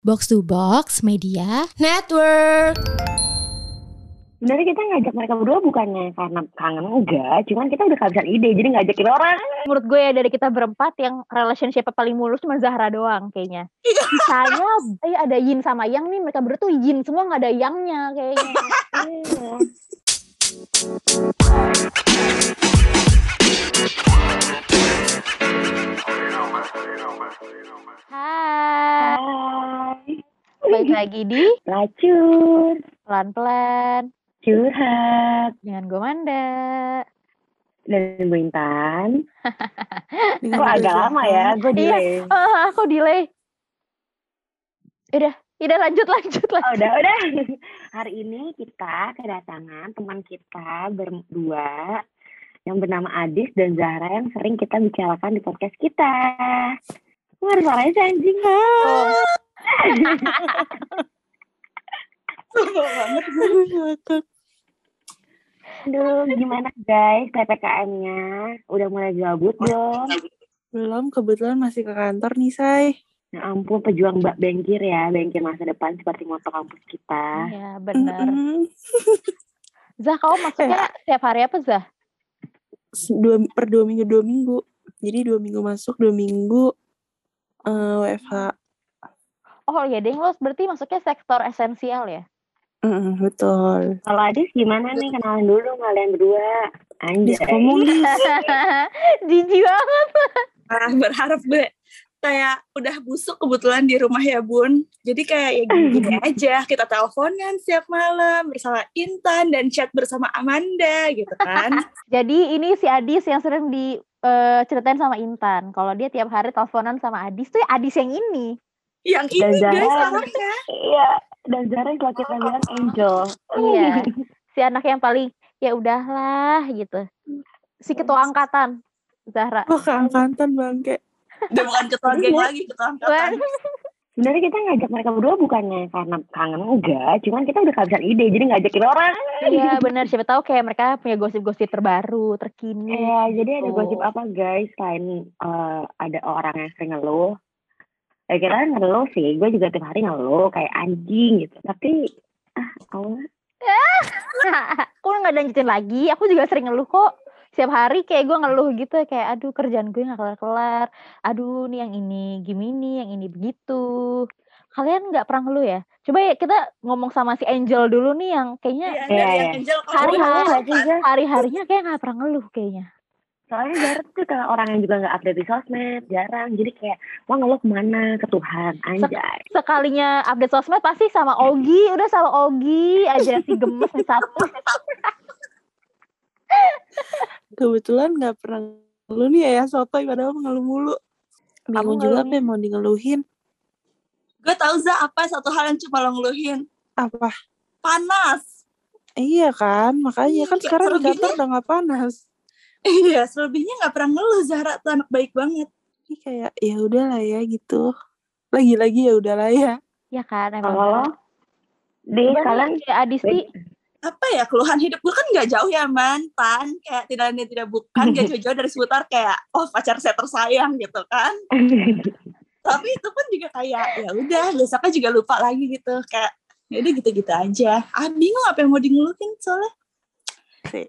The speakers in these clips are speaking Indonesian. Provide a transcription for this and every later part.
Box to Box Media Network. Sebenarnya kita ngajak mereka berdua bukannya karena kangen enggak, cuman kita udah kehabisan ide jadi ngajakin orang. menurut gue ya dari kita berempat yang relationship paling mulus cuma Zahra doang kayaknya. Misalnya eh, ada Yin sama Yang nih mereka berdua tuh Yin semua nggak ada Yangnya kayaknya. Iya. Hai, Hai. balik lagi di Lacur, pelan-pelan curhat, dengan gue Manda. dan gue Intan. Kok agak lama ya, gue delay. Ah, aku delay. Udah, udah lanjut lanjut Oh, lanjut. udah, udah. Hari ini kita kedatangan teman kita berdua yang bernama Adis dan Zahra yang sering kita bicarakan di podcast kita. Wah, ada suaranya sih, anjing. Oh, Aduh, gimana guys PPKM-nya? Udah mulai gabut belum? Belum, kebetulan masih ke kantor nih, Say. Ya ampun, pejuang Mbak Bengkir ya, Bengkir masa depan seperti moto kampus kita. Iya benar. Mm-mm. Zah, kamu masuknya setiap hari apa Zah? Dua, per dua minggu, dua minggu. Jadi dua minggu masuk, dua minggu eh WFH. Oh ya, deh lo berarti masuknya sektor esensial ya? Mm, betul. Kalau Adis gimana nih? Kenalan dulu kalian berdua. Anjay. Bisa ngomong. Jijik banget. Ah, berharap gue kayak udah busuk kebetulan di rumah ya bun jadi kayak ya gini-gini aja kita teleponan setiap malam bersama Intan dan chat bersama Amanda gitu kan Jadi ini si Adis yang sering diceritain sama Intan. Kalau dia tiap hari teleponan sama Adis tuh ya Adis yang ini. yang Dan ini guys Zahra. anaknya Iya, dan Zara yang kalau kita bilang angel. Iya. Si anak yang paling ya udahlah gitu. Si ketua angkatan Zahra. Wah, keangkatan bangke. Udah bukan ketua geng lagi ketua angkatan Sebenarnya kita ngajak mereka berdua bukannya karena kangen enggak, cuman kita udah kehabisan ide jadi ngajakin orang. Iya benar. Siapa tahu kayak mereka punya gosip-gosip terbaru, terkini. Iya, jadi ada Oh. gosip apa guys selain eh, ada orang yang sering ngeluh. Ya kita kan ngeluh sih, gue juga tiap hari ngeluh kayak anjing gitu. Tapi ah Allah, aku nggak lanjutin lagi. Aku juga sering ngeluh kok. Setiap hari kayak gue ngeluh gitu kayak aduh kerjaan gue nggak kelar-kelar. Aduh nih yang ini gimini, yang ini begitu. Kalian nggak pernah ngeluh ya? Coba ya kita ngomong sama si Angel dulu nih yang kayaknya Iya, Iya, dari iya. yang Angel kalau Hari- udah ngeluh kan. nggak sih Zah? hari-harinya kayak nggak pernah ngeluh kayaknya. Soalnya Zara tuh kayak orang yang juga nggak update di sosmed, jarang. Jadi kayak mau ngeluh ke mana ke Tuhan, anjay. Sekalinya update sosmed pasti sama Ogi, udah sama Ogi aja si gemes nih satu. Kebetulan nggak pernah ngeluh nih ya, sotoy padahal ngeluh mulu. Bingung Kamu juga apa yang mau di ngeluhin. gue tahu za apa satu hal yang cuma lo ngeluhin Apa? panas Iya kan, makanya kan Iya, sekarang selebihnya- kantor udah nggak panas. iya selebihnya nggak pernah ngeluh Zahra tuh anak baik banget Jadi kayak ya udahlah ya gitu. Lagi-lagi ya udahlah ya. Ya kan emang. Kalau di kalian kayak Adis nih apa ya keluhan hidup gue kan nggak jauh ya mantan kayak tidak lain tidak bukan gak jauh-jauh dari seputar kayak oh pacar saya tersayang gitu kan. Tapi itu pun juga kayak ya udah besoknya juga lupa lagi gitu. Kayak ya udah gitu-gitu aja. Ah bingung apa yang mau di ngeluhin soalnya.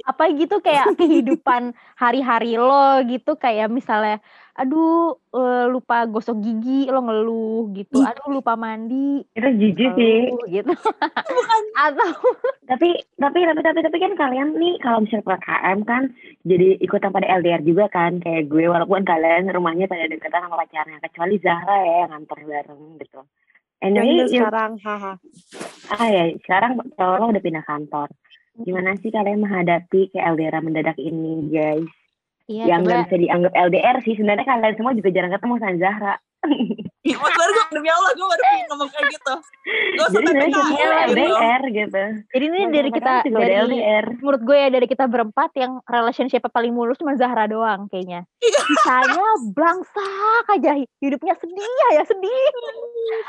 Apa gitu kayak kehidupan hari-hari lo gitu kayak misalnya aduh eh, lupa gosok gigi lo ngeluh gitu aduh lupa mandi itu jijik sih. gitu bukan atau tapi tapi tapi tapi tapi kan kalian nih kalau misalnya PKM kan jadi ikutan pada LDR juga kan kayak gue walaupun kalian rumahnya pada dekatan sama pacarnya kecuali Zahra ya yang ngantor bareng gitu. Dan Anyway, udah yuk, sekarang, haha. ah ya sekarang kalau udah pindah kantor, gimana sih kalian menghadapi kayak LDR mendadak ini guys? Iya yang nggak bisa dianggap LDR sih sebenarnya kalian semua juga jarang ketemu sama Zahra. Ih, baru gue demi Allah gue baru pengen ngomong kayak gitu. Gue Jadi kita PKL gitu. LDR gitu. jadi ini Sama dari kita dari LDR. menurut gue ya dari kita berempat yang relationship paling mulus cuma Zahra doang kayaknya. Sisanya blangsak aja hidupnya sedih ya sedih.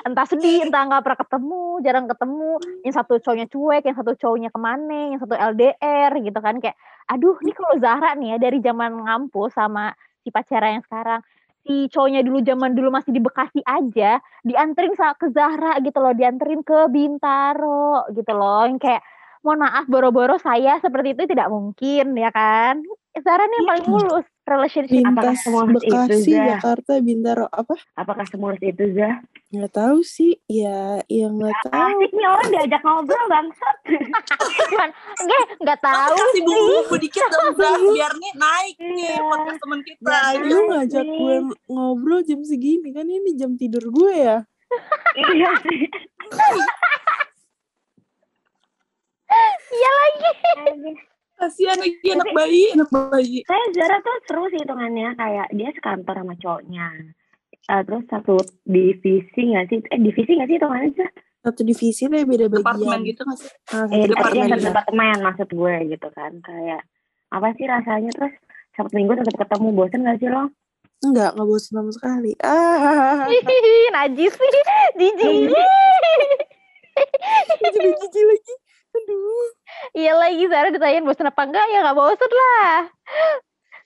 Entah sedih entah nggak pernah ketemu jarang ketemu. Yang satu cowoknya cuek yang satu cowoknya ke mana yang satu LDR gitu kan. Kayak aduh nih kalau Zahra nih ya dari zaman ngampus sama si pacara yang sekarang si cowoknya dulu zaman dulu masih di Bekasi aja dianterin ke Zahra gitu loh dianterin ke Bintaro gitu loh yang kayak mohon maaf boro-boro saya. Seperti itu tidak mungkin ya kan? Zahra nih yang paling mulus relationship Apakah Lintas semua itu, Bekasi, Zah? Jakarta, Bintaro apa? Apakah semulus itu, Zah? Nggak tahu sih. Ya, yang nggak tahu. Asik nih orang diajak ngobrol, bangsat. Nggak, nggak tahu kasih sih. bumbu-bumbu dikit dong Zah biar nih naik nih Iya. podcast temen kita. Lu ngajak gue ngobrol jam segini kan ini jam tidur gue ya. Iya sih. Iya lagi. Kasihan lagi anak bayi anak bayi Saya Zara tuh seru sih hitungannya. Kayak dia sekantor sama cowoknya. Eh, terus satu divisi nggak sih? Eh, divisi nggak sih hitungannya, Zah? Satu divisi tapi beda departemen bagian. gitu nggak sih Ah, Eh, satu departemen satu ya. departemen maksud gue gitu kan. Kayak apa sih rasanya terus Sabtu minggu tetap ketemu bosen gak sih lo? Enggak, enggak bosan sama sekali. Ah, najis sih, jijik. jadi jijik lagi. Aduh. Iya lagi Zara ditanyain bosan apa enggak? Ya nggak bosan lah.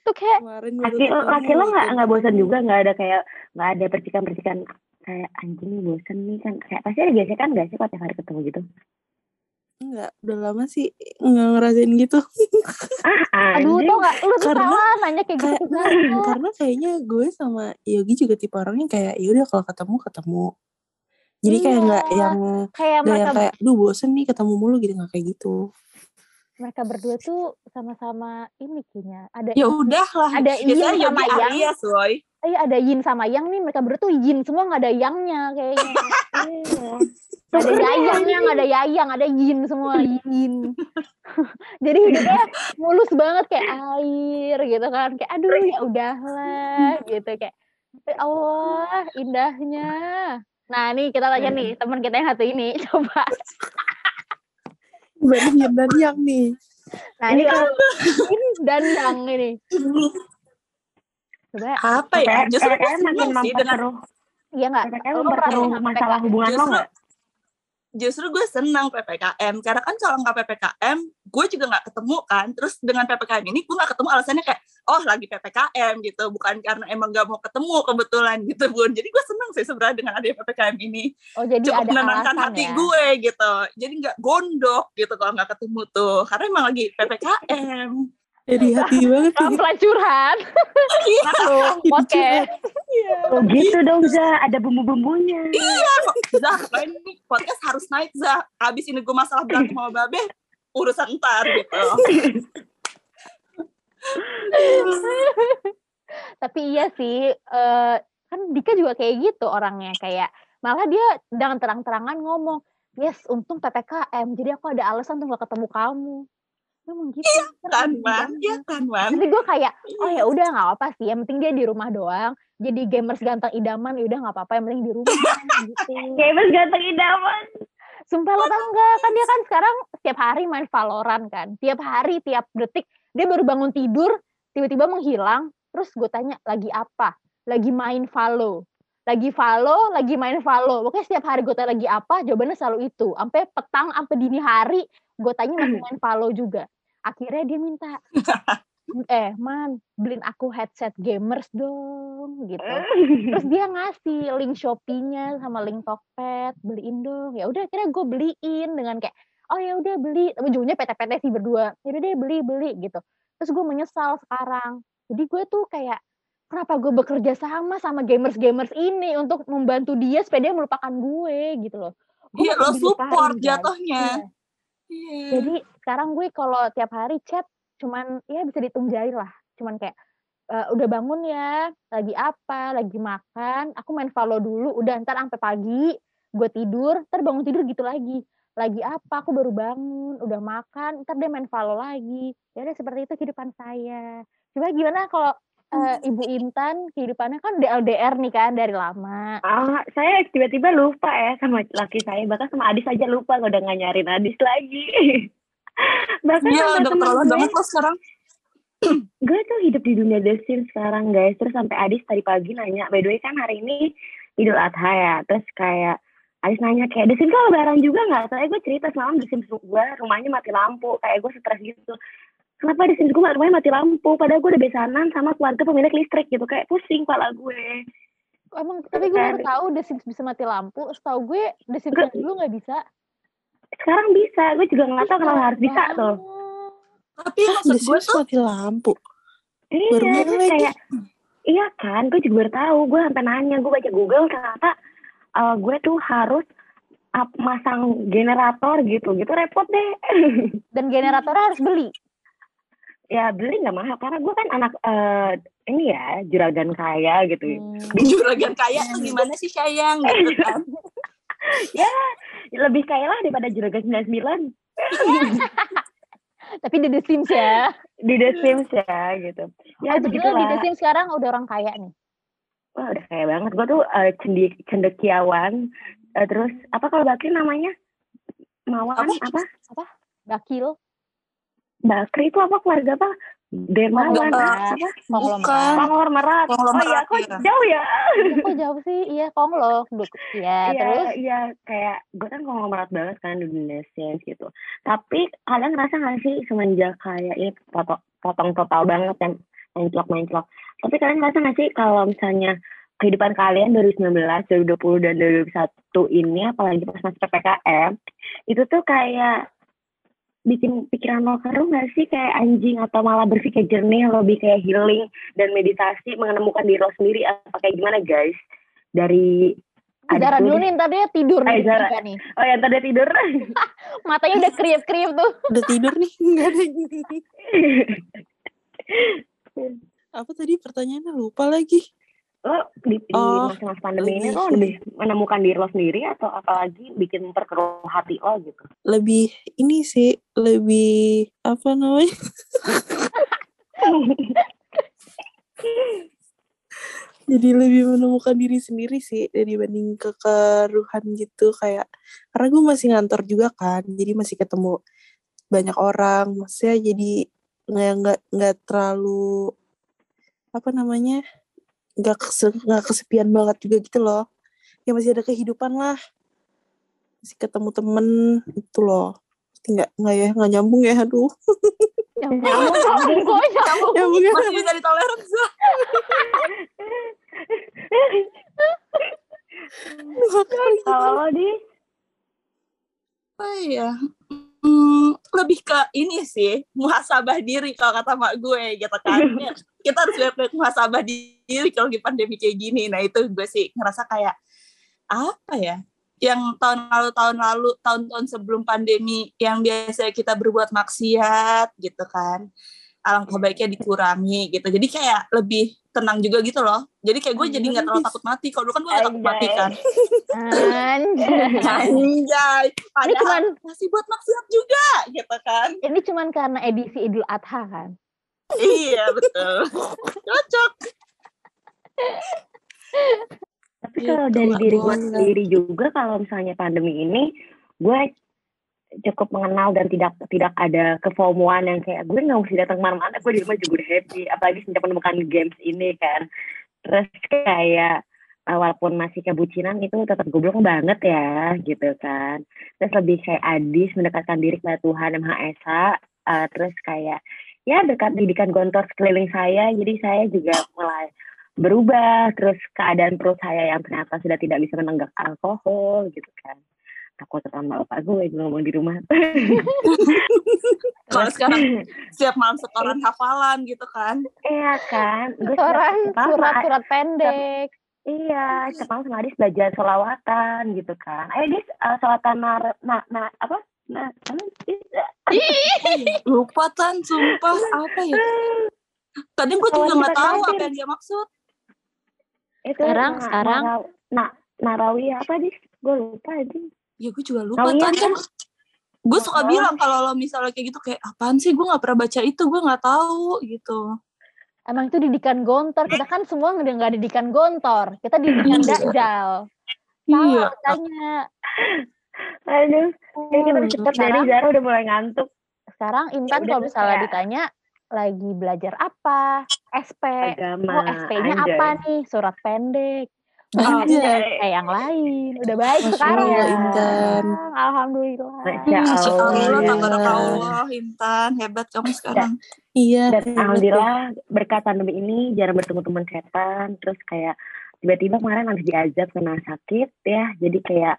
Tuh kayak Laki, laki lo nggak nggak bosen juga? Nggak ada kayak nggak ada percikan-percikan kayak anjing nih bosen nih kan? Kayak pasti ada biasa kan? Gak sih kalau tiap hari ketemu gitu? Enggak, udah lama sih enggak ngerasain gitu. ah aduh anjing. tau nggak? Lu tuh Karena- salah nanya kayak gitu kayak karena kayaknya gue sama Yogi juga tipe orangnya kayak ya udah kalau ketemu ketemu. Jadi kayak Iya. nggak yang Kayak mereka yang kayak duh bosen nih ketemu mulu gitu nggak kayak gitu. mereka berdua tuh sama-sama ini kayaknya ada ya udah lah Ada yin biasanya sama yang. Aries woy eh ada yin sama yang nih mereka berdua tuh yin semua nggak ada yangnya kayaknya Iya. Ada yayangnya nggak ada yayang ada yin semua yin jadi hidupnya mulus banget kayak air gitu kan kayak aduh ya udahlah gitu kayak ya Allah indahnya nah nih kita tanya nih teman kita yang satu ini coba. Baru yin dan yang nih. nah ini kalau yin dan yang ini. Coba apa ya? Justru PPKM makin memperkeruh iya nggak? PPKM memperkeruh masalah hubungan lo nggak justru gue senang ppkm karena kan kalau nggak ppkm gue juga nggak ketemu kan. Terus dengan ppkm ini gue nggak ketemu alasannya kayak oh lagi ppkm gitu. Bukan karena emang nggak mau ketemu kebetulan gitu bun. Jadi gue senang sih sebenarnya dengan adanya ppkm ini. Oh jadi cukup ada menenangkan hati ya? gue gitu. Jadi nggak gondok gitu kalau nggak ketemu tuh. Karena emang lagi ppkm Jadi hati banget sih. pelan curhat. Maklum, podcast. oh gitu dong Za ada bumbu-bumbunya. Iya Zah ini podcast harus naik Zah. Abis ini gue masalah berantem sama babe urusan ntar gitu. Tapi iya sih eh, kan Dika juga kayak gitu orangnya kayak malah dia dengan terang-terangan ngomong yes untung ppkm jadi aku ada alasan untuk gak ketemu kamu ngomong gitu kan Keren man iya kan man tapi gue kayak oh ya udah nggak apa sih yang penting dia di rumah doang jadi gamers ganteng idaman ya udah nggak apa-apa yang penting di rumah gitu Gamers ganteng idaman Sumpah lo tau enggak kan dia kan sekarang setiap hari main Valorant kan. Tiap hari, tiap detik dia baru bangun tidur tiba-tiba menghilang. Terus gue tanya lagi apa? Lagi main Valo. Lagi Valo, lagi main Valo. Pokoknya setiap hari gue tanya lagi apa, jawabannya selalu itu. Sampai petang, sampai dini hari gue tanya masih main Valo juga. Akhirnya dia minta eh man beliin aku headset gamers dong gitu. Terus dia ngasih link Shopee-nya sama link Tokped beliin dong. Ya udah akhirnya gue beliin dengan kayak oh ya udah beli. Ujungnya PT-PT sih berdua ya udah deh beli beli gitu. Terus gue menyesal sekarang. Jadi gue tuh kayak kenapa gue bekerja sama sama gamers gamers ini untuk membantu dia supaya dia melupakan gue? Gitu loh. Gue iya lo support jatuhnya Iya. Jadi sekarang gue kalau tiap hari chat cuman ya bisa dihitung jari lah. Cuman kayak "Eh, udah bangun ya, lagi apa, lagi makan, aku main follow dulu, udah ntar sampai pagi, gue tidur, ntar bangun tidur gitu lagi. Lagi apa, aku baru bangun, udah makan, ntar dia main follow lagi. Ya udah seperti itu kehidupan saya. Coba gimana kalau eh, Ibu Intan kehidupannya kan di LDR nih kan dari lama. Ah, saya tiba-tiba lupa ya sama laki saya, bahkan sama Adis aja lupa udah nggak nyariin Adis lagi. bahkan Iya, sama keterlaluan gue, banget lo sekarang. gue tuh hidup di dunia Sims sekarang guys. Terus sampai Adis tadi pagi nanya, by the way kan hari ini Idul Adha ya. Terus kayak Adis nanya kayak The Sims kan lebaran juga nggak? Soalnya gue cerita semalam Sims gue rumahnya mati lampu, kayak gue stres gitu. Kenapa di sini gue rumahnya mati lampu padahal gue udah besanan sama keluarga pemilik listrik gitu kayak pusing kepala gue Emang tapi gue baru Kan. tahu The Sims bisa mati lampu. Setahu gue The Sims yang dulu nggak bisa. sekarang bisa gue juga nggak tahu kenapa harus bisa tuh. Tapi The maksud gue tuh mati lampu. iya Baru terus mulai kayak iya kan gue juga baru tahu gue sampai nanya gue baca Google ternyata eh, gue tuh harus up- masang generator gitu gitu repot deh Dan generatornya harus beli. Ya beli nggak mahal karena gue kan anak eh, ini ya juragan kaya gitu Hmm. juragan kaya tuh gimana sih sayang gitu kan. lebih kaya lah daripada juragan 99 Tapi di The Sims ya. di The Sims ya gitu ya oh, begitu di The Sims sekarang udah orang kaya nih. wah udah kaya banget gue tuh eh, cendi cendekiawan Eh, terus apa kalau Bakri namanya Mawan Apa? apa Dakil, Bakri itu apa keluarga apa Dermawan apa konglomerat. Konglomerat oh Konglomerat, iya kok iya. jauh ya Iya, kok jauh sih? Iya, konglo. Duk- Iya, Iya, terus iya kayak gue kan konglomerat banget kan di dunia sains gitu. Tapi kalian ngerasa gak sih semenjak kayak ini potong, potong total banget kan menclok menclok. Tapi kalian ngerasa gak sih kalau misalnya kehidupan kalian 2019, 2020 dan 2021 ini apalagi pas masuk PPKM itu tuh kayak bikin pikiran lo keruh gak sih kayak anjing atau malah berpikir jernih lebih kayak healing dan meditasi menemukan diri lo sendiri apa kayak gimana guys dari Zara dulu nih, ntar dia tidur Eh, nih Zara. nih. Oh ya tadi tidur. Matanya udah kriep-kriep tuh. Udah tidur nih. Enggak ada yang Apa tadi pertanyaannya lupa lagi. Lo di, di Oh, masa-masa pandemi ini lebih- lo lebih menemukan diri lo sendiri atau apalagi bikin memperkeruh hati lo gitu? Lebih ini sih lebih apa namanya? Jadi lebih menemukan diri sendiri sih dibanding kekeruhan gitu kayak karena gue masih ngantor juga kan, jadi masih ketemu banyak orang, maksudnya jadi nggak nggak nggak terlalu apa namanya nggak kese- nggak kesepian banget juga gitu loh, ya masih ada kehidupan lah, masih ketemu temen itu loh, Pasti nggak nggak ya nggak nyambung ya aduh, Nyambung, nyambung kok, nyambung. nyambung ya. Masih bisa ditoleran Zah. Kalau di. Apa ya Hmm, lebih ke ini sih muhasabah diri kalau kata mak gue gitu kan. Ya, kita harus banyak muhasabah diri kalau di pandemi kayak gini. Nah itu gue sih ngerasa kayak apa ya yang tahun lalu tahun lalu tahun-tahun sebelum pandemi yang biasa kita berbuat maksiat gitu kan alangkah baiknya dikurangi gitu jadi kayak lebih tenang juga gitu loh jadi kayak gue jadi nggak terlalu takut mati kalau dulu kan gue udah takut mati kan Anjay. Anjay, Ini cuman masih buat maksiat juga gitu kan. ini cuman karena edisi Idul Adha kan. iya, betul. Cocok. tapi kalau dari Tua diri gue sendiri juga kalau misalnya pandemi ini gue cukup mengenal dan tidak tidak ada kefomoan yang kayak gue nggak mesti datang ke mana-mana gue di rumah juga udah happy. Apalagi sejak menemukan games ini kan. Terus kayak uh, walaupun masih kebucinan itu tetap goblok banget ya gitu kan. Terus lebih kayak adis mendekatkan diri kepada Tuhan yang Maha Esa uh, terus kayak ya dekat didikan gontor sekeliling saya. Jadi saya juga mulai berubah terus keadaan perut saya yang ternyata sudah tidak bisa menenggak alkohol gitu kan takut sama bapak gue ngomong di rumah Kalau sekarang setiap malam setoran hafalan gitu kan. iya kan gue sama- surat-surat pendek. iya setiap malam sama Adis belajar solawatan gitu kan ayo Dis uh, solawatan nar, na, na, apa nah? Lupa tan, sumpah apa ya? Tadi gue juga nggak tahu apa yang dia maksud. itu Sekarang, sekarang. narau- na, narawih apa Dis gue lupa aja Ya gue juga lupa Oh, iya tan kan. Gue suka Oh. bilang kalau lo misalnya kayak gitu kayak apaan sih gue nggak pernah baca itu gue nggak tahu gitu. Emang itu didikan gontor. Kita kan semua nggak nggak didikan gontor. Kita didikan Iya. dajal. Iya. Salah tanya. aduh kayak kita udah cepet dari Sekarang, Zara udah mulai ngantuk sekarang Intan Ya kalau misalnya kayak- ditanya lagi belajar apa, SP, agama oh SP-nya anjay. apa nih, surat pendek. Banyak. kayak yang lain. Udah baik Masya sekarang. Allah, Intan. Alhamdulillah. Masya Masya Allah, Allah. Intan. Hebat kamu sekarang. Iya. Dan alhamdulillah berkat pandemi ini jarang bertemu teman setan. Terus kayak tiba-tiba kemarin habis diajak kena sakit ya. Jadi kayak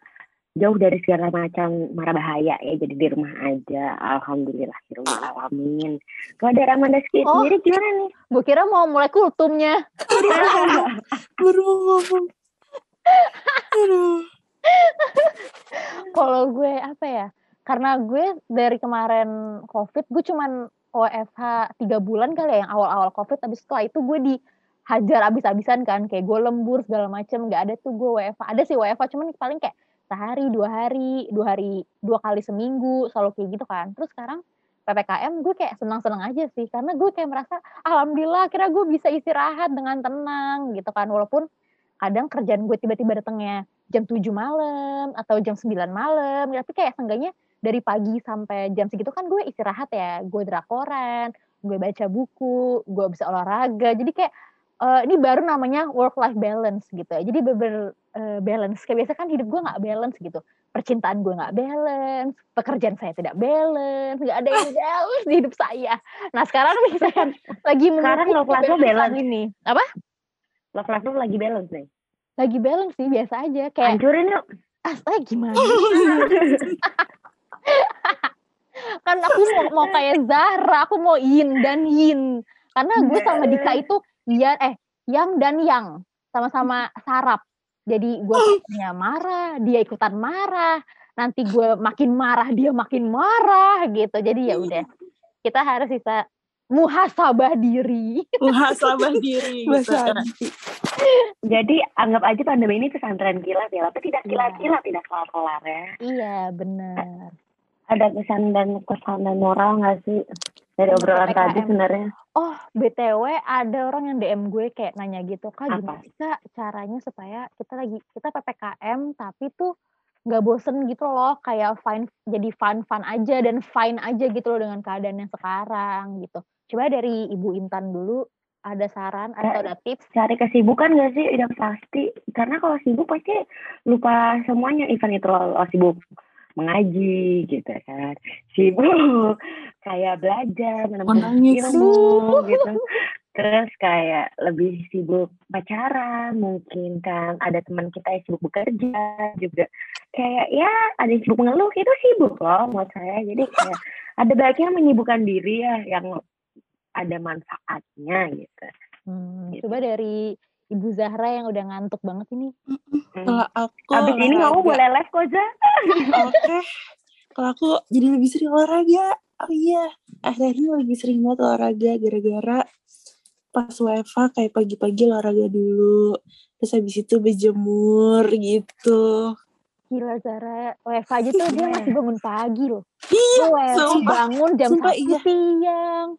jauh dari segala macam mara bahaya ya. Jadi di rumah aja. Alhamdulillah. Alamin. Kalau dari Amanda sendiri Oh. gimana nih? Gue kira mau mulai kultumnya. Ngomong. Aduh. Kalau gue apa ya? Karena gue dari kemarin COVID, gue cuman WFH tiga bulan kali ya yang awal-awal COVID. Habis setelah itu gue dihajar abis-abisan kan. Kayak gue lembur segala macem. Gak ada tuh gue WFH. Ada sih WFH cuman paling kayak sehari, dua hari, dua hari, dua kali seminggu. Selalu kayak gitu kan. Terus sekarang PPKM gue kayak senang-senang aja sih. Karena gue kayak merasa alhamdulillah akhirnya gue bisa istirahat dengan tenang gitu kan. Walaupun kadang kerjaan gue tiba-tiba datangnya jam 7 malam atau jam 9 malam tapi kayak seenggaknya dari pagi sampai jam segitu kan gue istirahat ya gue drakoran gue baca buku gue bisa olahraga jadi kayak eh, ini baru namanya work life balance gitu ya. Jadi beber eh, balance. Kayak biasa kan hidup gue nggak balance gitu. Percintaan gue nggak balance. Pekerjaan saya tidak balance. Nggak ada yang balance di hidup saya. Nah sekarang misalkan lagi Sekarang love life balance. ini. Apa? Love life lagi balance nih. lagi balance sih biasa aja. Kayak Hancurin yuk. astaga gimana kan aku mau, mau kayak Zara aku mau yin dan yin. Karena gue sama Dika itu ya eh yang dan yang. Sama-sama sarap. Jadi gue punya marah dia ikutan marah. Nanti gue makin marah dia makin marah gitu. Jadi ya udah kita harus bisa muhasabah diri. Muhasabah diri. gitu. Jadi anggap aja pandemi ini pesantren kilat ya, tapi tidak Iya. kilat-kilat, tidak kelar-kelar ya. iya bener Ada pesan dan kesan dan moral nggak sih dari Untuk obrolan tadi PPKM? sebenarnya? Oh, BTW ada orang yang DM gue kayak nanya gitu, Kak gimana sih Kak caranya supaya kita lagi kita PPKM tapi tuh nggak bosen gitu loh, kayak fine jadi fun-fun aja dan fine aja gitu loh dengan keadaan yang sekarang gitu. Coba dari Ibu Intan dulu ada saran atau ada tips? Cari kesibukan nggak sih? Udah pasti. Karena kalau sibuk pasti lupa semuanya. Event itu lo, lo sibuk mengaji gitu kan. Sibuk kayak belajar, menempuh Menangis. ilmu gitu. Terus kayak lebih sibuk pacaran mungkin kan. Ada teman kita yang sibuk bekerja juga. Kayak ya ada yang sibuk mengeluh itu sibuk loh menurut saya. Jadi kayak ada baiknya menyibukkan diri ya yang ada manfaatnya gitu. Hmm, Gitu. coba dari Ibu Zahra yang udah ngantuk banget ini. Kalau aku Abis ini kamu olahraga. boleh live kok, Za. Oke. Kalau aku jadi lebih sering olahraga. Oh iya. Akhirnya ini lebih sering banget olahraga gara-gara pas WFH kayak pagi-pagi olahraga dulu. Terus habis itu berjemur gitu. Gila Zara, WFH aja tuh dia masih bangun pagi loh. Iya, WFH sumpah. bangun jam Sumpah, iya. siang.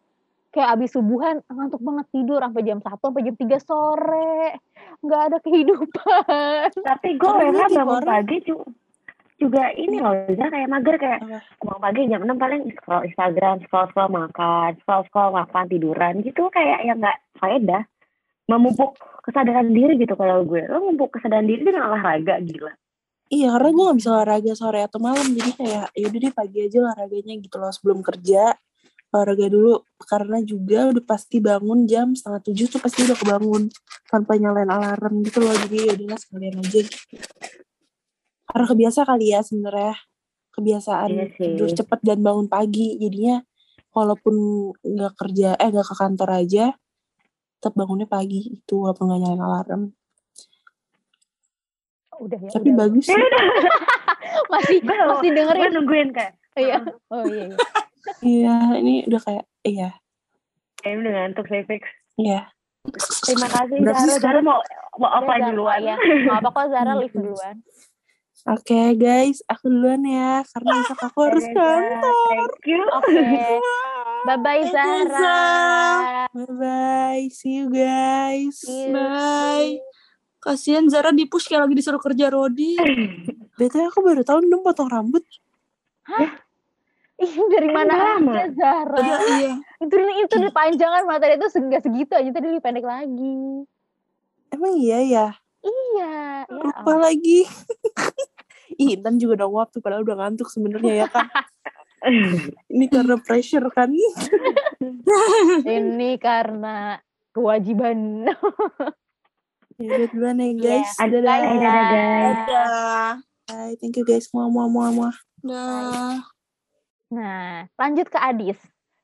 Kayak abis subuhan ngantuk banget tidur sampai jam 1 sampai jam 3 sore. Nggak ada kehidupan. Tapi gue WFH bangun orang- pagi juga ini loh, Za kayak mager kayak bangun pagi jam 6 paling scroll Instagram, scroll scroll makan, scroll scroll makan tiduran gitu kayak yang nggak faedah. Memupuk kesadaran diri gitu kalau gue. Lo memupuk kesadaran diri dengan olahraga gila. Iya, karena gue gak bisa olahraga sore atau malam. Jadi kayak, yaudah deh pagi aja olahraganya gitu loh. Sebelum kerja, olahraga dulu. Karena juga udah pasti bangun jam setengah tujuh tuh pasti udah kebangun. Tanpa nyalain alarm gitu loh. Jadi yaudahlah sekalian aja. Karena kebiasa kali ya sebenarnya. Kebiasaan Iya sih. tidur cepet dan bangun pagi. Jadinya walaupun gak kerja, eh gak ke kantor aja, tetap bangunnya pagi itu walaupun gak nyalain alarm. Udah ya. Tapi udah. bagus sih. Masih Gue masih gue dengerin. nungguin kayak. Iya. Oh iya. iya. Iya, ini udah kayak, iya, Kayaknya udah ngantuk saya fix. iya. Terima kasih Berarti Zara. Zara mau mau Udah, offline Zara, duluan. Ya. Nggak apa kok Zara Hmm. live duluan. Oke guys, aku duluan ya, karena besok aku harus Oke, Za. kantor. Thank you. Oke. Bye bye Dadah, Zara. Bye bye, see you guys. See you. Bye. Kasihan Zara di push kayak lagi disuruh kerja Rodi. BTW aku baru tahun dong potong rambut. Ih, dari mana lama. aja Zara? Iya, iya. Itu itu di panjangan mata dia tuh enggak segitu aja tadi lebih pendek lagi. Emang iya ya? Iya, ya Lupa lagi. Ih, Intan juga udah tuh padahal udah ngantuk sebenarnya ya kan. Ini karena pressure kan. Ini karena kewajiban. Ya udah duluan ya guys. Iya, Dadah. bye, Dadah, dadah. Dadah. Bye. Thank you guys. Muah muah muah muah. Dah. Nah, lanjut ke Adis.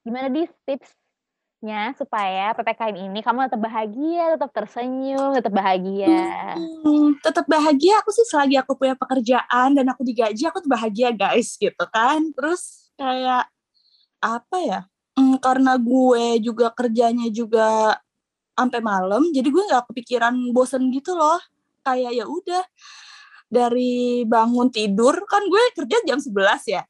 Gimana Dis tipsnya supaya PPKM ini kamu tetap bahagia, tetap tersenyum, tetap bahagia. Hmm, tetap bahagia. Aku sih selagi aku punya pekerjaan dan aku digaji aku tuh bahagia guys gitu kan? Terus kayak apa ya? Hmm, karena gue juga kerjanya juga sampai malam jadi gue nggak kepikiran bosen gitu loh. Kayak ya udah dari bangun tidur kan gue kerja jam 11 ya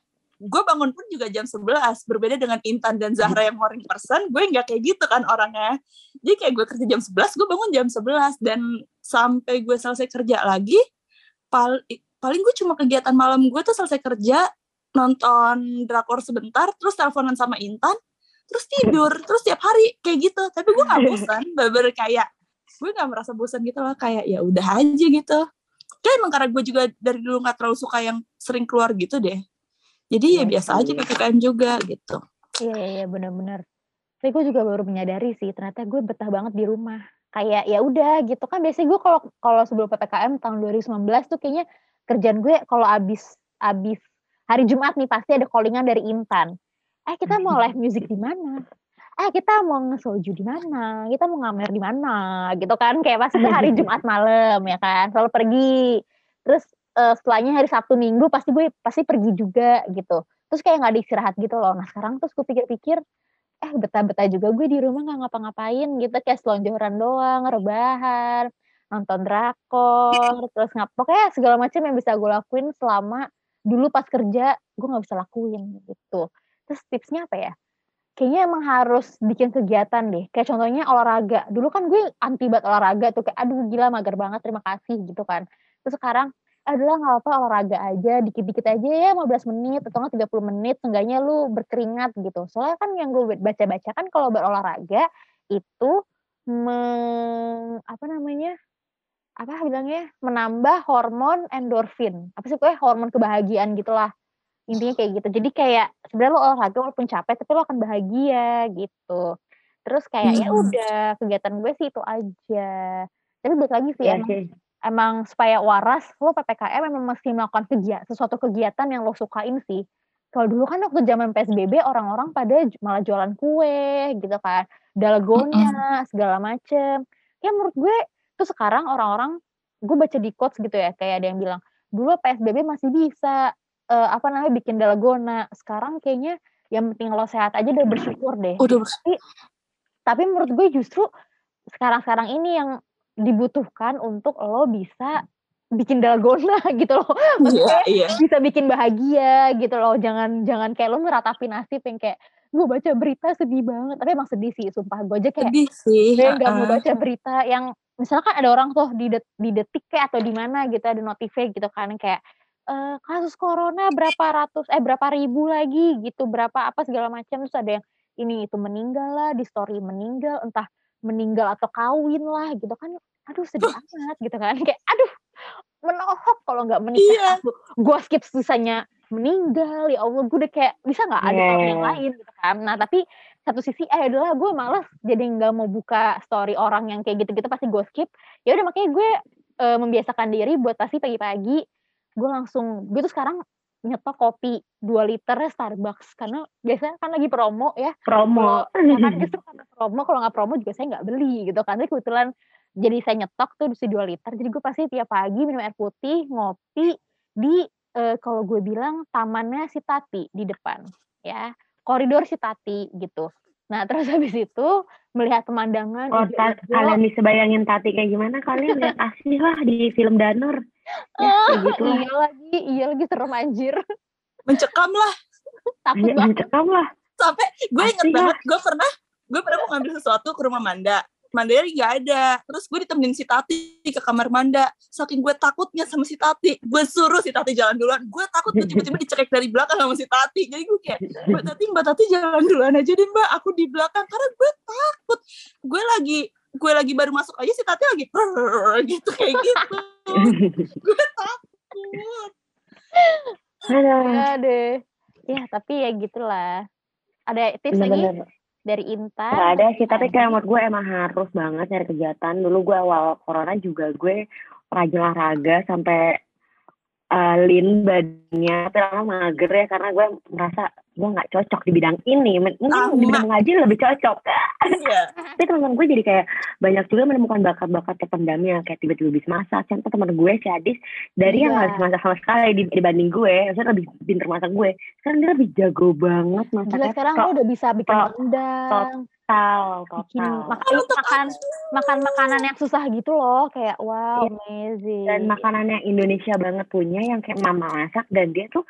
gue bangun pun juga jam 11 berbeda dengan Intan dan Zahra yang morning person gue nggak kayak gitu kan orangnya. Jadi kayak gue kerja jam 11 gue bangun jam 11 dan sampai gue selesai kerja lagi pal paling gue cuma kegiatan malam gue tuh selesai kerja nonton drakor sebentar terus teleponan sama Intan terus tidur terus tiap hari kayak gitu. Tapi gue nggak bosan bener kayak gue nggak merasa bosan gitu loh kayak ya udah aja gitu. Kayak emang karena gue juga dari dulu nggak terlalu suka yang sering keluar gitu deh jadi ya Iya biasa sih. aja ppkm juga gitu Iya, iya, iya, bener-bener. Tapi gue juga baru menyadari sih, ternyata gue betah banget di rumah. Kayak ya udah gitu kan biasanya gue kalau kalau sebelum PPKM tahun 2019 tuh kayaknya kerjaan gue kalau abis abis hari Jumat nih pasti ada callingan dari Intan. Eh kita mau live music di mana? Eh kita mau ngesoju di mana? Kita mau ngamer di mana? Gitu kan kayak pasti hari Jumat malam ya kan, selalu pergi. Terus eh, setelahnya hari Sabtu Minggu pasti gue pasti pergi juga gitu. Terus kayak nggak ada istirahat gitu loh. Nah sekarang terus gue pikir-pikir, eh betah-betah juga gue di rumah nggak ngapa-ngapain gitu kayak selonjoran doang, rebahan, nonton drakor, terus ngap pokoknya segala macam yang bisa gue lakuin selama dulu pas kerja gue nggak bisa lakuin gitu. Terus tipsnya apa ya? Kayaknya emang harus bikin kegiatan deh. Kayak contohnya olahraga. Dulu kan gue anti banget olahraga tuh kayak aduh gila mager banget terima kasih gitu kan. Terus sekarang adalah nggak apa olahraga aja dikit-dikit aja ya 15 menit atau nggak 30 menit seenggaknya lu berkeringat gitu. Soalnya kan yang gue baca-baca kan kalau berolahraga itu meng, apa namanya apa bilangnya menambah hormon endorfin. Apa sih pokoknya hormon kebahagiaan gitulah intinya kayak gitu. Jadi kayak sebenarnya lo olahraga walaupun capek tapi lo akan bahagia gitu. Terus kayak ya Hmm. udah kegiatan gue sih itu aja. Tapi balik lagi sih Iya emang sih. Emang supaya waras lo PPKM memang mesti melakukan kegiatan sesuatu kegiatan yang lo sukain sih. Kalau dulu kan waktu zaman PSBB orang-orang pada malah jualan kue gitu kan. Dalgona segala macem. Ya menurut gue tuh sekarang orang-orang gue baca di quotes gitu ya kayak ada yang bilang dulu PSBB masih bisa eh, apa namanya bikin dalgona. Sekarang kayaknya yang penting lo sehat aja udah bersyukur deh. Udah tapi tapi menurut gue justru sekarang-sekarang ini yang dibutuhkan untuk lo bisa bikin dalgona gitu loh. Maksudnya iya bisa bikin bahagia gitu loh. Jangan jangan kayak lo ngeratapi nasib yang kayak gue baca berita sedih banget. Tapi emang sedih sih sumpah. Gue aja kayak sedih sih gue nggak mau uh-uh. baca berita yang misalkan ada orang tuh di det- di detik kayak atau di mana gitu ada notifnya gitu kan kayak eh, kasus corona berapa ratus eh berapa ribu lagi gitu berapa apa segala macam. Terus ada yang ini itu meninggal lah di story meninggal entah meninggal atau kawin lah gitu kan aduh sedih amat gitu kan. Kayak aduh menohok kalau nggak menikah Iya. aku. Gue skip sisanya meninggal ya Allah. Gue udah kayak bisa nggak ada orang yang Wow. lain? Gitu kan. Nah tapi satu sisi eh adalah gue malas jadi nggak mau buka story orang yang kayak gitu-gitu pasti gue skip. Ya udah makanya gue eh, membiasakan diri buat pasti pagi-pagi gue langsung gue tuh sekarang nyetok kopi 2 liter Starbucks. Karena biasanya kan lagi promo ya. Promo. kalau ya kan justru karena promo kalau nggak promo juga saya nggak beli gitu kan. Tapi kebetulan jadi saya nyetok tuh si 2 liter. Jadi gue pasti tiap pagi minum air putih ngopi di eh, kalau gue bilang tamannya si Tati di depan ya. Koridor si Tati gitu nah terus habis itu melihat pemandangan Kalau ta- kalian bisa bayangin Tati kayak gimana, kalian lihat asli lah di film Danur. Ya, kayak gitu lah. iya lagi iya lagi serem anjir. Mencekam lah. Takut banget. mencekam lah. sampai gue inget banget gue pernah gue pernah mau ngambil sesuatu ke rumah Manda Mandanya nggak ada. Terus gue ditemenin si Tati ke kamar Manda saking gue takutnya sama si Tati. Gue suruh si Tati jalan duluan. Gue takut gue tiba-tiba dicekek dari belakang sama si Tati. Jadi gue kayak mbak Tati mbak Tati jalan duluan aja deh mbak. Aku di belakang. Karena gue takut. Gue lagi gue lagi baru masuk aja si Tati lagi gitu kayak gitu. Gue takut. Aduh. Ya deh. Ya, tapi ya gitulah. Ada tips lagi? Bener-bener. Dari Intan? Gak ada sih, tapi kayak menurut gue emang harus banget nyari kegiatan. Dulu gue awal corona juga gue rajin olahraga sampai uh, lean badannya, tapi lama mager ya karena gue merasa gue nggak cocok di bidang ini. Mungkin di bidang ngaji lebih cocok. Iya. tapi teman-teman gue jadi kayak banyak juga menemukan bakat-bakat terpendamnya kayak tiba-tiba bisa masak contoh teman gue si Adis dari yang Iya. nggak bisa masak sama sekali di- dibanding gue maksudnya lebih pinter masak gue sekarang dia lebih jago banget Gila masaknya sekarang lo udah bisa bikin to- rendang, total bikin total makan makan makan makanan yang susah gitu loh, kayak wow Iya. amazing. dan makanan yang Indonesia banget punya yang kayak mama masak dan dia tuh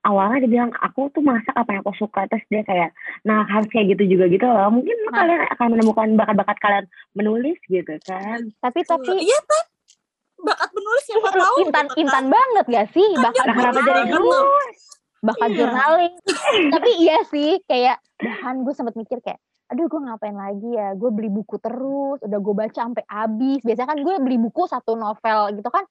awalnya dia bilang aku tuh masak apa yang aku suka. Terus dia kayak nah harus kayak gitu juga gitu loh. Mungkin Nah. kalian akan menemukan bakat-bakat kalian menulis gitu kan. Tapi tapi iya kan bakat menulis siapa tahu intan gitu kan. intan banget gak sih? Bakat nah kenapa jadi gue bakat Iya. jurnaling. tapi iya sih kayak bahkan gue sempet mikir kayak aduh gue ngapain lagi ya? Gue beli buku terus udah gue baca sampai habis. Biasanya kan gue beli buku satu novel gitu kan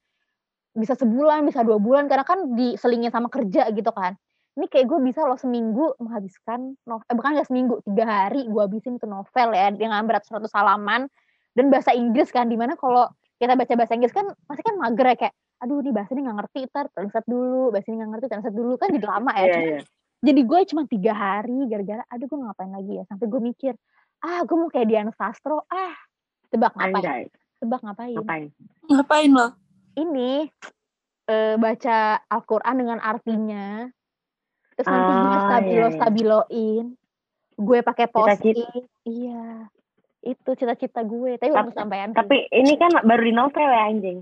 bisa sebulan bisa dua bulan karena kan diselingin sama kerja gitu kan. Ini kayak gue bisa loh seminggu menghabiskan novel eh, bukan gak seminggu tiga hari gue habisin tuh novel ya dengan berat 100 halaman dan bahasa Inggris kan di mana kalau kita baca bahasa Inggris kan pasti kan mager ya kayak aduh ini bahasa ini nggak ngerti ntar translate dulu bahasa ini nggak ngerti translate dulu. Kan jadi lama ya. Iya, Cuma iya. jadi gue cuma tiga hari gara-gara aduh gue ngapain lagi ya? Sampai gue mikir ah gue mau kayak Dian Sastro ah tebak ngapain? Anjay, tebak ngapain? Ngapain? ngapain lo ini eh, baca Al-Quran dengan artinya terus nanti gue Ah, stabilo iya, iya. stabiloin gue pakai post Cita-cita- iya itu cita-cita gue tapi belum sih. Tapi ini kan baru di novel ya anjing.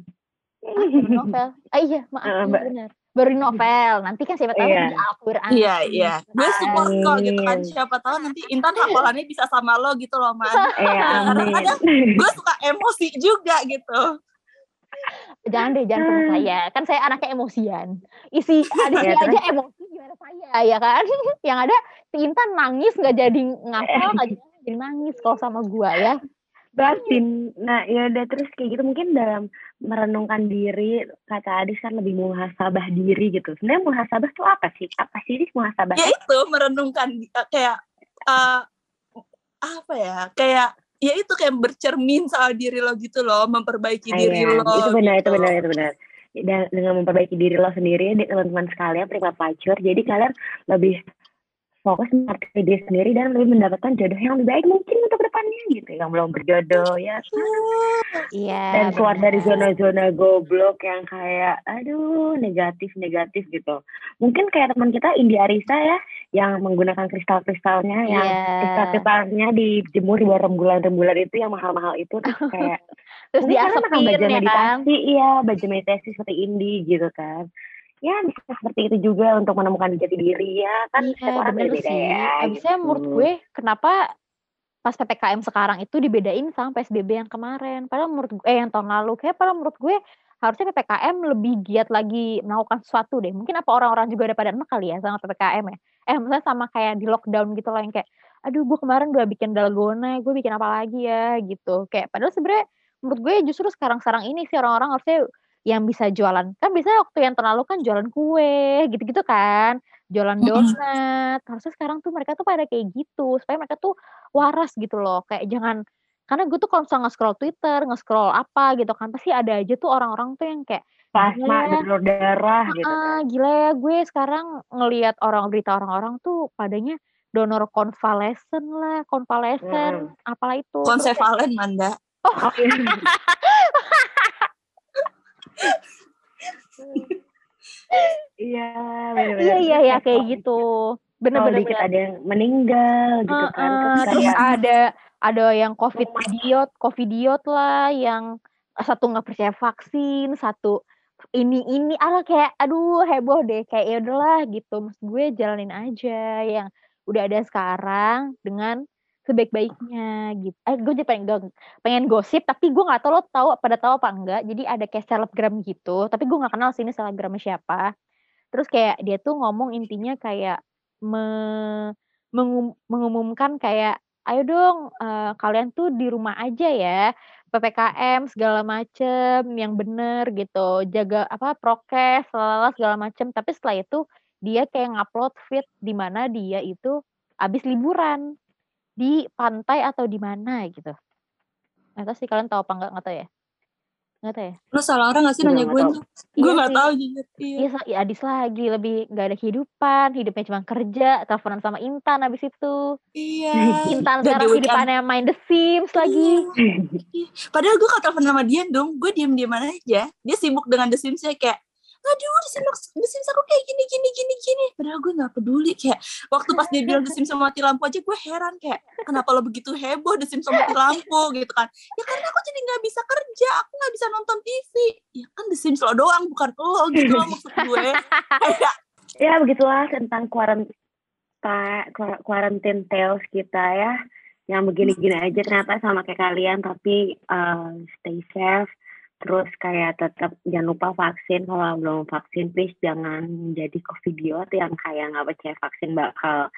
Ah, novel ah iya maaf iya Mbak. benar baru novel nanti kan siapa tahu Iya. di Al-Quran iya iya gue support kok gitu kan siapa tahu nanti Intan hafalannya bisa sama lo gitu loh man Eh, amin. gue suka emosi juga gitu jangan deh jangan sama saya kan saya anaknya emosian isi adiknya Ya, aja emosi gimana saya ya kan yang ada si Intan nangis nggak jadi ngapal nggak jadi, jadi nangis kalau sama gua ya Batin. Nah, ya udah terus kayak gitu mungkin dalam merenungkan diri kata Adis kan lebih muhasabah diri gitu. Sebenarnya muhasabah tuh apa sih? Apa sih Adis muhasabah? ya itu merenungkan uh, kayak uh, apa ya kayak ya itu kayak bercermin soal diri lo gitu loh memperbaiki Ah, diri iya. lo Itu benar, itu gitu. benar, itu benar. Dan dengan memperbaiki diri lo sendiri, di- teman-teman sekalian, penikmat pelacur, jadi kalian lebih fokus mengerti diri sendiri dan lebih mendapatkan jodoh yang lebih baik mungkin untuk depannya gitu. Yang belum berjodoh ya iya dan keluar dari benar. zona-zona goblok yang kayak aduh negatif negatif gitu mungkin kayak teman kita Indi Arisa ya yang menggunakan kristal-kristalnya yang Iya. kristal-kristalnya dijemur di rembulan-rembulan itu yang mahal-mahal itu terus kayak terus diasepin ya kan meditasi iya belajar meditasi seperti Indi gitu kan ya bisa seperti itu juga untuk menemukan jati diri ya kan? Iya setiap orang ya abisnya gitu. menurut gue kenapa pas PPKM sekarang itu dibedain sama PSBB yang kemarin? Padahal menurut gue eh yang tahun lalu kayak padahal menurut gue harusnya PPKM lebih giat lagi melakukan sesuatu deh. Mungkin apa orang-orang juga udah pada enak kali ya sama PPKM ya? Eh misalnya sama kayak di lockdown gitu loh yang kayak aduh gue kemarin udah bikin dalgona gue bikin apa lagi ya? Gitu. Kayak padahal sebenarnya menurut gue justru sekarang-sekarang ini sih orang-orang harusnya yang bisa jualan. Kan biasanya waktu yang terlalu kan jualan kue gitu-gitu kan. Jualan donat. Harusnya sekarang tuh mereka tuh pada kayak gitu. Supaya mereka tuh waras gitu loh. Kayak jangan karena gue tuh kalau misalnya nge-scroll Twitter nge-scroll apa gitu kan pasti ada aja tuh orang-orang tuh yang kayak plasma Iya. donor darah gitu kan. Ah gila ya gue sekarang ngelihat orang berita orang-orang tuh padanya donor konvalesen lah konvalesen apalah itu. Konsevalen Manda. Oh, iya. Iya, iya iya ya Terus kayak kalau- gitu bener-bener dikit ada yang meninggal gitu kan, Heeh, terus kayak ada ada yang covid idiot covid idiot lah yang satu nggak percaya vaksin satu ini ini ala kayak aduh heboh deh kayak ya udahlah gitu. Maksud gue jalanin aja yang udah ada sekarang dengan sebaik-baiknya gitu. Eh gue jadi pengen pengen gosip tapi gue nggak tahu lo tahu pada tahu apa enggak. Jadi ada kayak selebgram gitu, tapi gue nggak kenal sini selebgramnya siapa. Terus kayak dia tuh ngomong intinya kayak me- mengum- mengumumkan kayak ayo dong uh, kalian tuh di rumah aja ya ppkm segala macem yang bener gitu jaga apa prokes lalala segala macem tapi setelah itu dia kayak ngupload feed di mana dia itu abis liburan di pantai atau di mana gitu nggak tahu sih kalian tahu apa nggak nggak tahu ya Nggak tahu ya? Lu salah orang gak sih Iya, nanya nggak gue? Gue Iya gak sih. tahu jujur. Iya. Iya, ya Adis lagi lebih nggak ada kehidupan, hidupnya cuma kerja, teleponan sama Intan abis itu. Iya. Intan sekarang kehidupannya main The Sims lagi. Iya. Padahal gue kalau telepon sama dia dong, gue diem-dieman aja. Dia sibuk dengan The Sims ya kayak, aduh The Sims, The Sims aku kayak gini, gini, gini, gini. Padahal gue gak peduli. Kayak waktu pas dia bilang The Sims sama mati lampu aja, gue heran kayak, kenapa lo begitu heboh The Sims sama mati lampu gitu kan. Ya karena aku jadi gak bisa kerja, aku gak bisa nonton TV. Ya kan The Sims lo doang, bukan lo gitu loh maksud gue. Kayak, ya begitulah tentang kuaranta quarantine tales kita ya yang begini-gini aja ternyata sama kayak kalian tapi uh, stay safe terus kayak tetap jangan lupa vaksin kalau belum vaksin please jangan jadi covidiot yang kayak nggak percaya vaksin bakal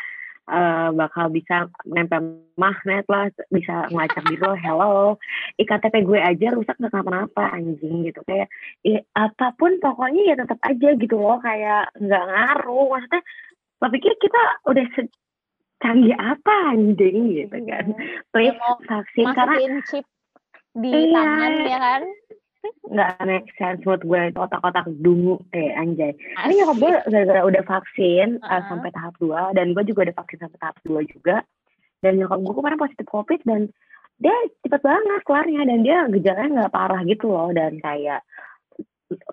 uh, bakal bisa nempel magnet lah bisa ngelacak di lo hello. Iktp gue aja rusak nggak kenapa-napa anjing gitu. Kayak eh, apa pun pokoknya ya tetap aja gitu loh kayak nggak ngaruh. Maksudnya lo pikir kita udah secanggih apa anjing gitu kan. Please Ya, vaksin karena chip di Iya. tangan ya kan. Nggak make sense menurut gue. Itu otak-otak dungu eh anjay. Ini nyokap gue gara-gara udah vaksin uh, Uh-uh. sampai tahap 2 dan gue juga udah vaksin sampai tahap 2 juga. Dan nyokap gue kemarin positif covid dan dia cepet banget kelarnya. Dan dia gejalanya nggak parah gitu loh. Dan kayak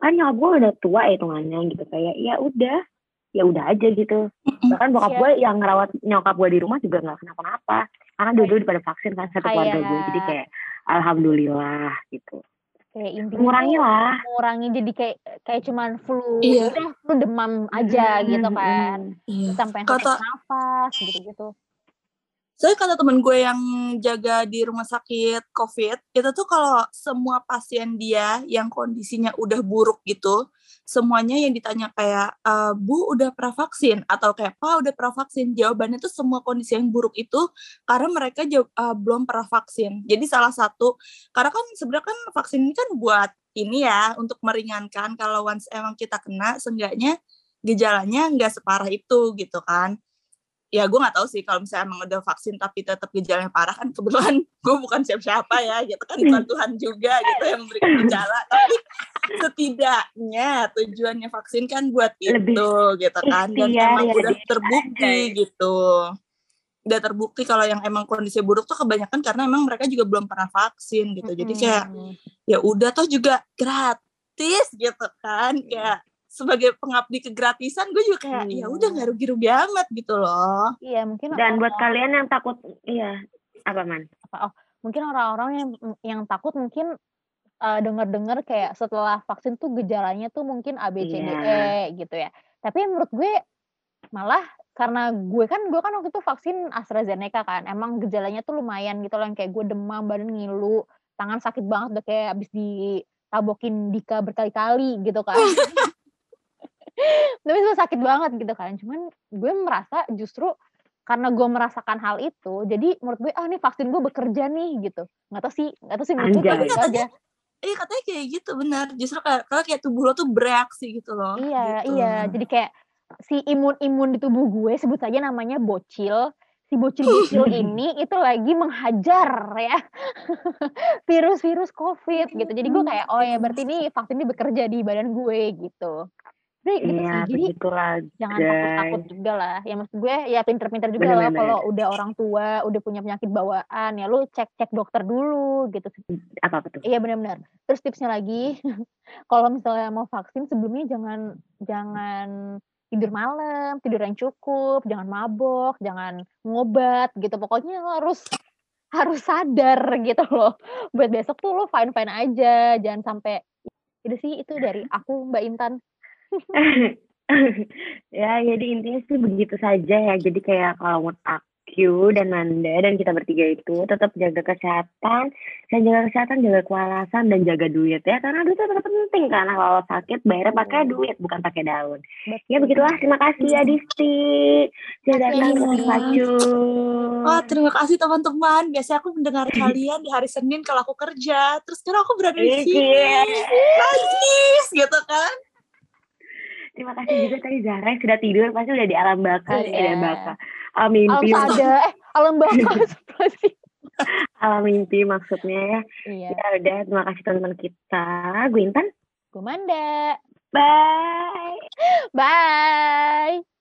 kan nyokap gue udah tua ya hitungannya gitu. Kayak ya udah ya udah aja gitu. Bahkan bokap Iya. gue yang ngerawat nyokap gue di rumah juga nggak kenapa-napa. Karena dua-dua pada vaksin kan satu keluarga gue. Kayak- jadi kayak alhamdulillah gitu Kayak intinya mengurangi lah mengurangi jadi kayak kayak cuman flu, Iya. udah flu demam aja gitu kan. iya. Sampai yang Kata- nafas gitu-gitu. Soalnya kata temen gue yang jaga di rumah sakit COVID, itu tuh kalau semua pasien dia yang kondisinya udah buruk gitu, semuanya yang ditanya kayak, "Eh, Bu udah pernah vaksin? Atau kayak, Pak udah pernah vaksin? Jawabannya tuh semua kondisi yang buruk itu karena mereka jawab, "Eh, belum pernah vaksin. Jadi salah satu, karena kan sebenarnya kan vaksin ini kan buat ini ya, untuk meringankan kalau once emang kita kena, seenggaknya gejalanya nggak separah itu gitu kan ya gue nggak tahu sih kalau misalnya emang udah vaksin tapi tetap gejalanya parah kan kebetulan gue bukan siapa-siapa ya gitu kan bukan Tuhan juga gitu yang memberikan gejala. Tapi setidaknya tujuannya vaksin kan buat Lebih itu gitu kan dan ikhtiar emang ya, udah dia terbukti gitu. Udah terbukti kalau yang emang kondisi buruk tuh kebanyakan karena emang mereka juga belum pernah vaksin gitu. Jadi kayak ya udah toh juga gratis gitu kan kayak sebagai pengabdi kegratisan gue juga kayak ya udah nggak rugi-rugi amat gitu loh Iya, mungkin Dan buat orang- kalian yang takut, iya, apa man? mungkin orang-orang yang yang takut mungkin uh, dengar-dengar kayak setelah vaksin tuh gejalanya tuh mungkin A B C D E Iya. gitu ya. Tapi menurut gue malah karena gue kan gue kan waktu itu vaksin AstraZeneca kan, emang gejalanya tuh lumayan gitu loh yang kayak gue demam, badan ngilu, tangan sakit banget udah kayak abis ditabokin Dika berkali-kali gitu kan. Tapi itu sakit banget gitu kan. Cuman gue merasa justru karena gue merasakan hal itu, jadi menurut gue ah nih vaksin gue bekerja nih gitu. Nggak tahu sih, nggak tahu sih menurut gue gitu aja. Iya katanya kayak gitu benar. Justru kayak kalau kayak tubuh lo tuh bereaksi gitu loh. Iya, gitu. iya. Jadi kayak si imun-imun di tubuh gue sebut saja namanya bocil. Si bocil-bocil ini itu lagi menghajar ya virus-virus COVID gitu. Jadi gue kayak oh ya berarti ini vaksin ini bekerja di badan gue gitu. Jadi gitu Iya, sih. Jadi jangan takut-takut juga lah. Ya maksud gue ya pinter-pinter juga lah Bener-bener. kalau udah orang tua, udah punya penyakit bawaan ya lu cek-cek dokter dulu gitu. Apa betul? Iya benar-benar. Terus tipsnya lagi, kalau misalnya mau vaksin sebelumnya jangan jangan tidur malam, tidur yang cukup, jangan mabok, jangan ngobat gitu. Pokoknya lo harus harus sadar gitu loh. Buat besok tuh lo fine fine aja, jangan sampai itu sih itu dari aku Mbak Intan. ya, jadi intinya sih begitu saja ya. Jadi kayak kalau menurut aku, dan Nanda dan kita bertiga itu tetap jaga kesehatan, saya jaga kesehatan, jaga kewalasan dan jaga duit ya karena duit itu tetap penting karena kalau sakit bayarnya pakai duit bukan pakai daun. Ya begitulah. Terima kasih Adisti. Sudah datang ke. Oh, terima kasih teman-teman. Biasanya aku mendengar kalian di hari Senin kalau aku kerja. Terus sekarang aku berada di sini. Iya. Najis gitu kan. Terima kasih juga tadi Zahra yang sudah tidur pasti udah di alam baka, di Iya. alam baka. Alam Alam mimpi, sada, eh alam baka sih. alam mimpi maksudnya ya. Iya. Ya udah, terima kasih teman-teman kita. Gue Intan. Gumanda. Bye. Bye.